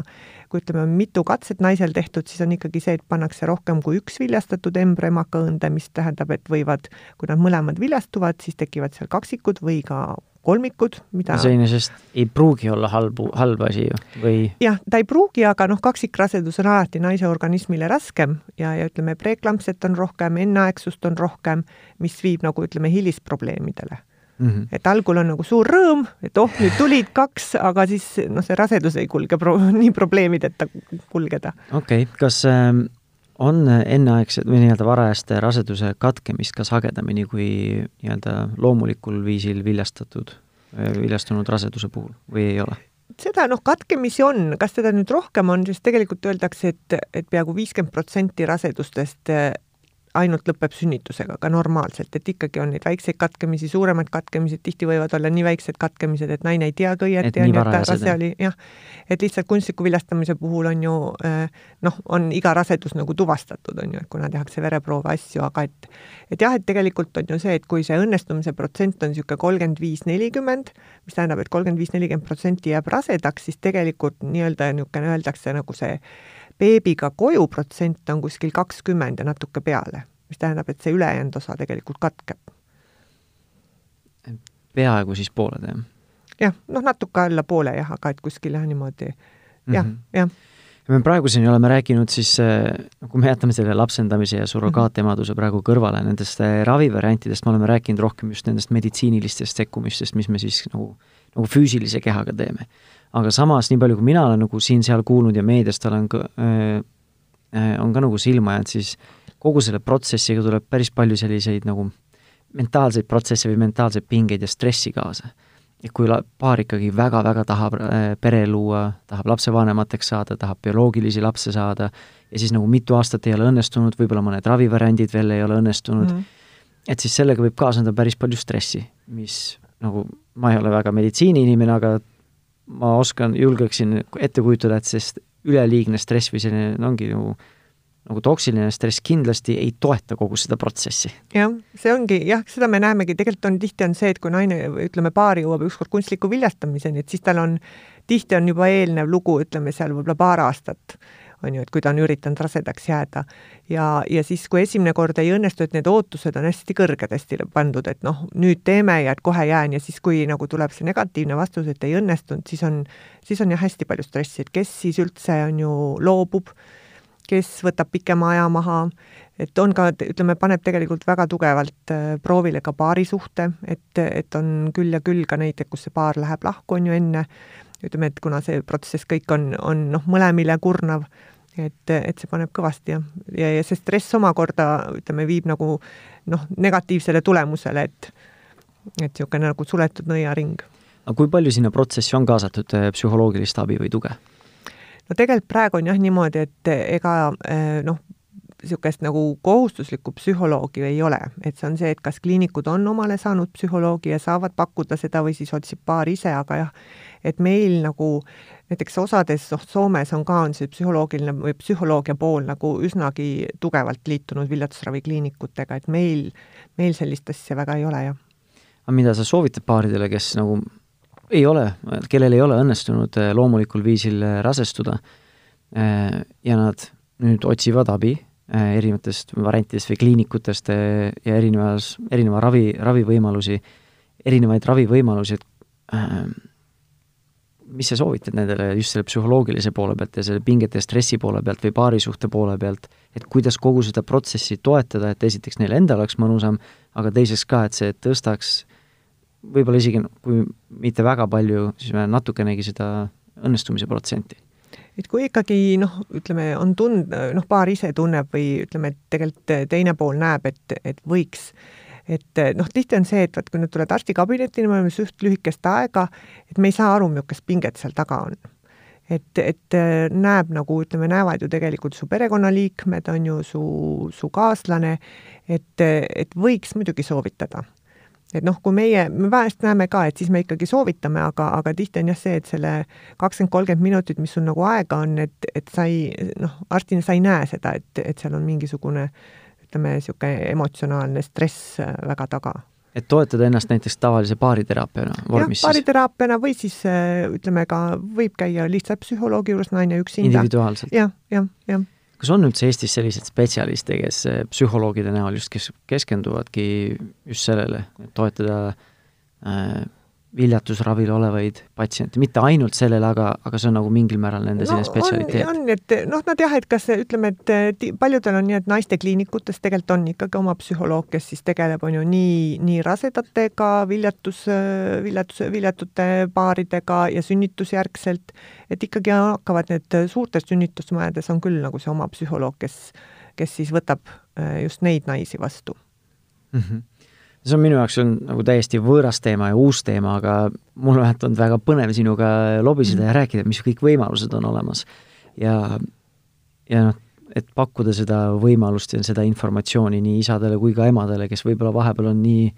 kui ütleme, on mitu katset naisel tehtud, siis on ikkagi see, et pannakse rohkem kui üks viljastatud embrüo emakaõõnde, mis tähendab, et võivad, kui nad mõlemad viljastuvad, siis tekivad seal kaksikud või ka kolmikud, mida see iseenesest ei pruugi olla halbu, halb asi ju, või? jah, ta ei pruugi, aga noh, kaksikrasedus on alati naise organismile raskem ja, ja ütleme, preeklampset on rohkem, enneaegsust on rohkem, mis viib nagu ütleme, hilisprobleemidele mm. -hmm. et algul on nagu suur rõõm, et oh, nüüd tulid kaks, aga siis noh, see rasedus ei kulge pro <laughs> nii probleemideta kulgeda. okei okay., kas äh on enneaegsed või nii-öelda varajaste raseduse katkemist ka sagedamini kui nii-öelda loomulikul viisil viljastatud, viljastunud raseduse puhul või ei ole? seda noh, katkemisi on, kas teda nüüd rohkem on, sest tegelikult öeldakse, et, et peaaegu viiskümmend protsenti rasedustest ainult lõpeb sünnitusega, ka normaalselt, et ikkagi on neid väikseid katkemisi, suuremaid katkemisi, tihti võivad olla nii väiksed katkemised, et naine ei teagi õieti, on ju, et rase oli, jah, et lihtsalt kunstliku viljastamise puhul on ju eh, noh, on iga rasedus nagu tuvastatud, on ju, et kuna tehakse vereproove, asju, aga et et jah, et tegelikult on ju see, et kui see õnnestumise protsent on niisugune kolmkümmend viis, nelikümmend, mis tähendab, et kolmkümmend viis, nelikümmend protsenti jääb rasedaks, siis tegelikult nii-öelda niisugune öeldakse nagu see beebiga koju protsent on kuskil kakskümmend ja natuke peale, mis tähendab, et see ülejäänud osa tegelikult katkeb. peaaegu siis pooled, jah? jah, noh, natuke alla poole jah, aga et kuskil jah, niimoodi jah mm, -hmm. jah ja me praeguseni oleme rääkinud siis, no kui me jätame selle lapsendamise ja surrogaatemaduse praegu kõrvale, nendest äh, ravivariantidest me oleme rääkinud rohkem just nendest meditsiinilistest sekkumistest, mis me siis nagu, nagu füüsilise kehaga teeme aga samas, nii palju kui mina olen nagu siin-seal kuulnud ja meediast olen ka on ka nagu silma jäänud, siis kogu selle protsessiga tuleb päris palju selliseid nagu mentaalseid protsesse või mentaalseid pingeid ja stressi kaasa. et kui la-, paar ikkagi väga-väga tahab äh, pere luua, tahab lapsevanemateks saada, tahab bioloogilisi lapse saada ja siis nagu mitu aastat ei ole õnnestunud, võib-olla mõned ravivariandid veel ei ole õnnestunud mm, -hmm. et siis sellega võib kaasneda päris palju stressi, mis nagu, ma ei ole väga meditsiiniinimene, aga ma oskan, julgeksin ette kujutada, et see üleliigne stress või selline, no ongi nagu nagu toksiline stress kindlasti ei toeta kogu seda protsessi. jah, see ongi jah, seda me näemegi, tegelikult on tihti on see, et kui naine, ütleme, paar jõuab ükskord kunstliku viljastamiseni, et siis tal on, tihti on juba eelnev lugu, ütleme seal võib-olla paar aastat on ju, et kui ta on üritanud rasedaks jääda. ja, ja siis, kui esimene kord ei õnnestu, et need ootused on hästi kõrged, hästi pandud, et noh, nüüd teeme ja et kohe jään ja siis, kui nagu tuleb see negatiivne vastus, et ei õnnestunud, siis on, siis on jah, hästi palju stressi, et kes siis üldse on ju loobub, kes võtab pikema aja maha, et on ka, ütleme, paneb tegelikult väga tugevalt äh, proovile ka paarisuhte, et, et on küll ja küll ka neid, kus see paar läheb lahku, on ju, enne, ütleme, et kuna see protsess kõik on, on noh, mõlemile kurnav et, et see paneb kõvasti jah, ja, ja see stress omakorda ütleme, viib nagu noh, negatiivsele tulemusele, et et niisugune nagu suletud nõiaring. aga kui palju sinna protsessi on kaasatud eh, psühholoogilist abi või tuge? no tegelikult praegu on jah niimoodi, et ega eh, noh, niisugust nagu kohustuslikku psühholoogi ei ole, et see on see, et kas kliinikud on omale saanud psühholoogi ja saavad pakkuda seda või siis otsib paar ise, aga jah, et meil nagu näiteks osades, noh, Soomes on ka, on see psühholoogiline või psühholoogia pool nagu üsnagi tugevalt liitunud viljatusravikliinikutega, et meil, meil sellist asja väga ei ole, jah. aga mida sa soovitad paaridele, kes nagu ei ole, kellel ei ole õnnestunud eh, loomulikul viisil eh, rasestuda eh, ja nad nüüd otsivad abi erinevatest variantidest või kliinikutest ja erinevas, erineva ravi, ravivõimalusi, erinevaid ravivõimalusi, et mis sa soovitad nendele just selle psühholoogilise poole pealt ja selle pingete ja stressi poole pealt või paarisuhte poole pealt, et kuidas kogu seda protsessi toetada, et esiteks neil endal oleks mõnusam, aga teiseks ka, et see tõstaks võib-olla isegi, kui mitte väga palju, siis natukenegi seda õnnestumise protsenti. Et kui ikkagi noh, ütleme, on tund-, noh, paar ise tunneb või ütleme, et tegelikult teine pool näeb, et, et võiks et eh, noh, tihti on see, et vaat kui nad tulevad arstikabinetti, me oleme suht lühikest aega, et me ei saa aru, milline pinget seal taga on. et, et eh, näeb nagu ütleme, näevad ju tegelikult su perekonnaliikmed, on ju su, su kaaslane, et, et võiks muidugi soovitada et noh, kui meie, me vahest näeme ka, et siis me ikkagi soovitame, aga, aga tihti on jah see, et selle kakskümmend, kolmkümmend minutit, mis sul nagu aega on, et, et sa ei noh, arstina sa ei näe seda, et, et seal on mingisugune äh, ütleme, niisugune emotsionaalne stress äh, väga taga et toetada ennast näiteks tavalise baariteraapiana vormis? jah, baariteraapiana või siis äh, ütleme ka, võib käia lihtsalt psühholoogi juures naine üksinda. individuaalselt ja,? jah, jah, jah. kas on üldse Eestis selliseid spetsialiste, kes äh, psühholoogide näol just, kes keskenduvadki just sellele, et toetada äh, viljatusravil olevaid patsiente, mitte ainult sellele, aga, aga see on nagu mingil määral nende no, selline spetsialiteet. on, et noh, nad jah, et kas ütleme, et paljudel on nii, et naistekliinikutes tegelikult on ikkagi oma psühholoog, kes siis tegeleb, on ju, nii, nii rasedatega, viljatus, viljatus, viljatute paaridega ja sünnitusjärgselt, et ikkagi hakkavad need suurtes sünnitusmajades on küll nagu see oma psühholoog, kes, kes siis võtab äh, just neid naisi vastu mm. -hmm see on minu jaoks on nagu täiesti võõras teema ja uus teema, aga mul vähemalt on väga põnev sinuga lobiseda ja rääkida, mis kõik võimalused on olemas. ja, ja noh, et pakkuda seda võimalust ja seda informatsiooni nii isadele kui ka emadele, kes võib-olla vahepeal on nii,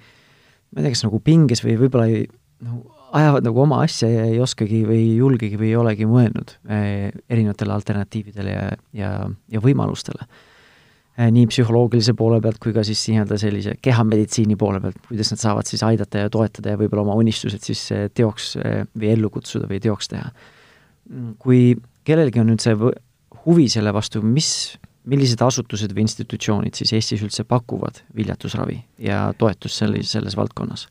ma ei tea, kas nagu pinges või võib-olla ei, nagu ajavad nagu oma asja ja ei oskagi või ei julgegi või ei olegi mõelnud eh, erinevatele alternatiividele ja, ja, ja võimalustele nii psühholoogilise poole pealt kui ka siis nii-öelda sellise kehameditsiini poole pealt, kuidas nad saavad siis aidata ja toetada ja võib-olla oma unistused siis äh, teoks äh, või ellu kutsuda või teoks teha. Mm, kui kellelgi on nüüd see huvi selle vastu, mis, millised asutused või institutsioonid siis Eestis üldse pakuvad viljatusravi ja toetust selles, selles valdkonnas?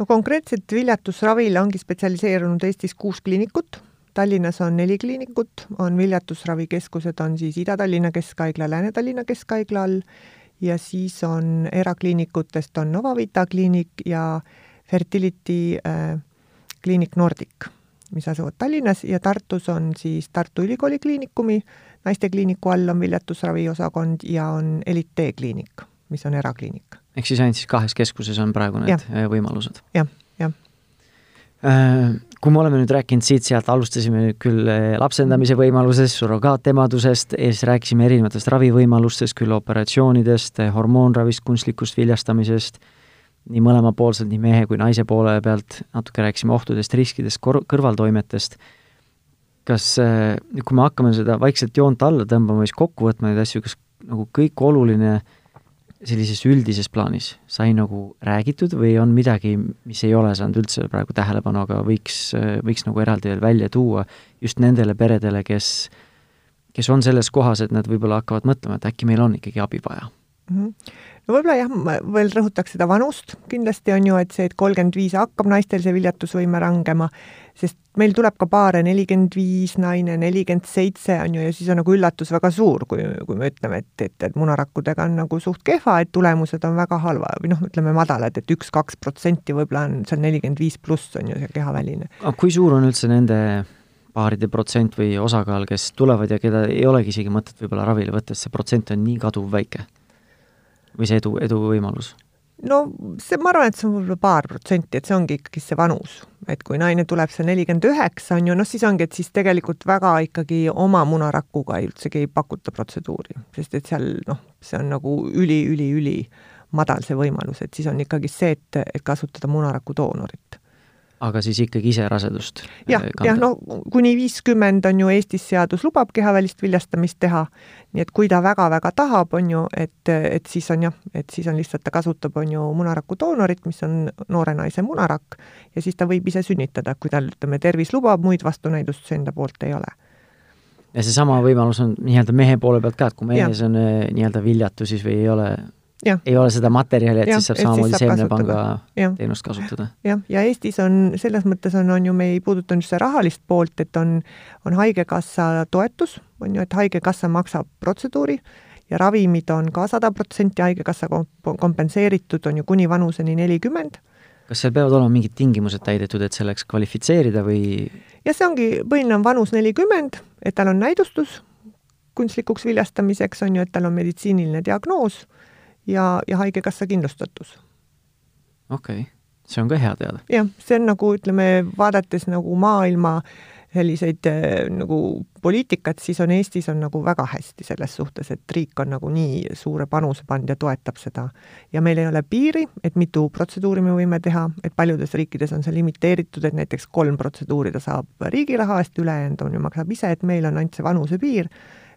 no konkreetselt viljatusravile ongi spetsialiseerunud Eestis kuus kliinikut Tallinnas on neli kliinikut, on viljatusravikeskused, on siis Ida-Tallinna Keskhaigla, Lääne-Tallinna Keskhaigla all ja siis on erakliinikutest on Novavita kliinik ja Fertility äh, kliinik Nordic. mis asuvad Tallinnas ja Tartus on siis Tartu Ülikooli Kliinikumi naistekliiniku all on viljatusraviosakond ja on Elite kliinik, mis on erakliinik. ehk siis ainult siis kahes keskuses on praegu need ja. võimalused? jah, kui me oleme nüüd rääkinud siit-sealt, alustasime nüüd küll äh, lapsendamise võimalusest, surrogaatemadusest, siis rääkisime erinevatest ravivõimalustest, küll operatsioonidest, hormoonravist, kunstlikust viljastamisest, nii mõlemapoolselt, nii mehe kui naise poole pealt, natuke rääkisime ohtudest, riskidest, kõrvaltoimetest. kas, äh, kui me hakkame seda vaikselt joont alla tõmbama, siis kokku võtma neid asju, kas nagu kõik oluline äh, sellises üldises plaanis sai nagu räägitud või on midagi, mis ei ole saanud üldse praegu tähelepanu, aga võiks, võiks nagu eraldi veel välja tuua just nendele peredele, kes, kes on selles kohas, et nad võib-olla hakkavad mõtlema, et äkki meil on ikkagi abi vaja mm? -hmm. No võib-olla jah, ma veel rõhutaks seda vanust, kindlasti on ju, et see, et kolmkümmend viis hakkab naistel see viljatusvõime rangema, sest meil tuleb ka paare nelikümmend viis naine, nelikümmend seitse on ju, ja siis on nagu üllatus väga suur, kui, kui me ütleme, et, et, et munarakkudega on nagu suht kehva, et tulemused on väga halva või noh, ütleme madalad et, üks-kaks protsenti võib-olla on seal nelikümmend viis pluss on ju see kehaväline. aga kui suur on üldse nende paaride protsent või osakaal, kes tulevad ja keda ei olegi isegi mõtet võib-olla ravile võtta, sest see protsent on nii kaduvväike? Või see edu, eduvõimalus? no see, ma arvan, et see on võib-olla paar protsenti, et see ongi ikkagi see vanus, et kui naine tuleb see nelikümmend üheksa, on ju, noh, siis ongi, et siis tegelikult väga ikkagi oma munarakuga üldsegi ei pakuta protseduuri, sest et seal noh, see on nagu üli-üli-üli madal see võimalus, et siis on ikkagi see, et, et kasutada munaraku doonorit aga siis ikkagi ise rasedust? jah, äh, jah, no kuni viiskümmend on ju Eestis seadus lubab kehavälist viljastamist teha, nii et kui ta väga-väga tahab, on ju, et, et siis on jah, et siis on lihtsalt, ta kasutab, on ju, munaraku doonorit, mis on noore naise munarakk, ja siis ta võib ise sünnitada, kui tal, ütleme, tervis lubab, muid vastunäidustusi enda poolt ei ole ja seesama võimalus on nii-öelda mehe poole pealt ka, et kui mehes on äh, nii-öelda viljatu siis või ei ole ei ole seda materjali, et ja, siis saab samamoodi seemnepanga teenust kasutada. jah, ja Eestis on, selles mõttes on, on ju, me ei puudutanud seda rahalist poolt, et on, on Haigekassa toetus, on ju, et Haigekassa maksab protseduuri ja ravimid on ka sada protsenti Haigekassa kompenseeritud, on ju kuni vanuseni nelikümmend. kas seal peavad olema mingid tingimused täidetud, et selleks kvalifitseerida või? jah, see ongi, põhiline on vanus nelikümmend, et tal on näidustus kunstlikuks viljastamiseks, on ju, et tal on meditsiiniline diagnoos ja, ja Haigekassa kindlustatus. okei okay., see on ka hea teada. jah, see on nagu ütleme, vaadates nagu maailma selliseid äh, nagu poliitikat, siis on Eestis on nagu väga hästi selles suhtes, et riik on nagu nii suure panuse pannud ja toetab seda. ja meil ei ole piiri, et mitu protseduuri me võime teha, et paljudes riikides on see limiteeritud, et näiteks kolm protseduuri ta saab riigi raha eest, ülejäänud on ju, maksab ise, et meil on ainult see vanusepiir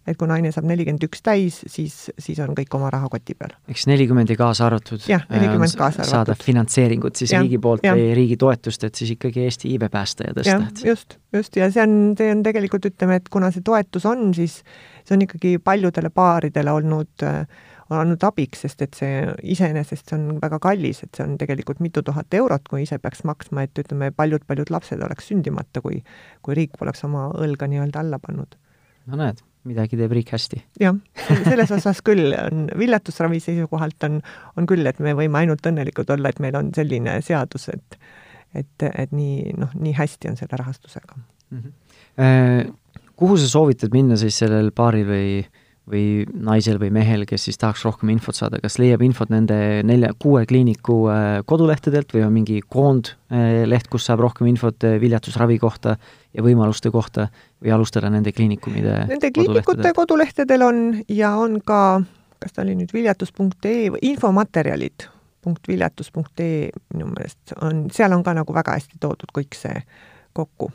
et kui naine saab nelikümmend üks täis, siis, siis on kõik oma raha koti peal. eks nelikümmend ja kaasa arvatud. jah, nelikümmend kaasa arvatud. saada finantseeringut siis ja, riigi poolt ja. või riigi toetust, et siis ikkagi Eesti iibe päästa ja tõsta. just, just ja see on, see on tegelikult ütleme, et kuna see toetus on, siis see on ikkagi paljudele paaridele olnud on olnud abiks, sest et see iseenesest see on väga kallis, et see on tegelikult mitu tuhat eurot, kui ise peaks maksma, et ütleme, paljud-paljud lapsed oleks sündimata, kui, kui riik poleks oma õlga nii-öelda alla pannud. no näed midagi teeb riik hästi. jah, selles osas küll on, viljatusravi seisukohalt on, on küll, et me võime ainult õnnelikud olla, et meil on selline seadus, et et, et nii, noh, nii hästi on selle rahastusega mm. -hmm. Kuhu sa soovitad minna siis sellel paaril või äh, või naisel või mehel, kes siis tahaks rohkem infot saada, kas leiab infot nende nelja, kuue kliiniku äh, kodulehtedelt või on mingi koondleht, kus saab rohkem infot äh, viljatusravi kohta ja võimaluste kohta või alustada nende kliinikumide Nende kliinikute kodulehtedel on ja on ka, kas ta oli nüüd viljatus.ee või infomaterjalid punkt viljatus.ee minu meelest on, seal on ka nagu väga hästi toodud kõik see kokku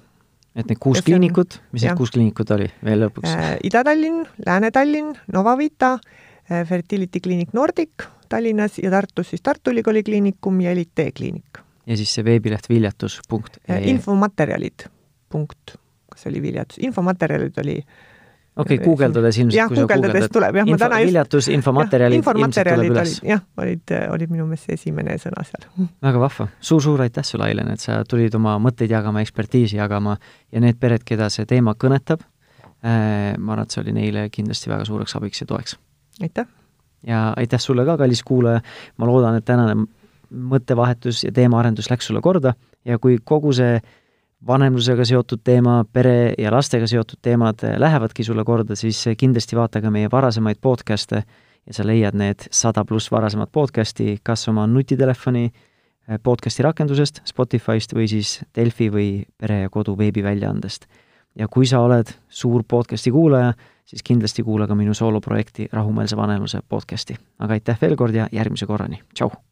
et need kuus kliinikut, mis need kuus kliinikut oli veel lõpuks äh,? Ida-Tallinn, Lääne-Tallinn, Novavita äh,, Fertility Clinic Nordic Tallinnas ja Tartus siis Tartu Ülikooli Kliinikum ja Elite kliinik. ja siis see veebileht viljatus.ee äh,. infomaterjalid punkt, kas see oli viljatus, infomaterjalid oli äh, okei okay,, guugeldades ilmselt. jah, guugeldades tuleb jah, ma täna just viljatus, infomaterjalid infomaterjalid olid, jah, olid, olid minu meelest see esimene sõna seal. <laughs> väga vahva suur,, suur-suur aitäh sulle, Ailen, et sa tulid oma mõtteid jagama, ekspertiisi jagama ja need pered, keda see teema kõnetab äh,, ma arvan, et see oli neile kindlasti väga suureks abiks ja toeks. aitäh! ja aitäh sulle ka, kallis kuulaja, ma loodan, et tänane mõttevahetus ja teemaarendus läks sulle korda ja kui kogu see vanemlusega seotud teema, pere ja lastega seotud teemad lähevadki sulle korda, siis kindlasti vaata ka meie varasemaid podcast'e ja sa leiad need sada pluss varasemat podcast'i kas oma nutitelefoni podcast'i rakendusest, Spotify'st või siis Delfi või Pere ja Kodu veebiväljaandest. ja kui sa oled suur podcast'i kuulaja, siis kindlasti kuula ka minu sooloprojekti Rahumeelse vanemluse podcast'i. aga aitäh veel kord ja järgmise korrani, tšau!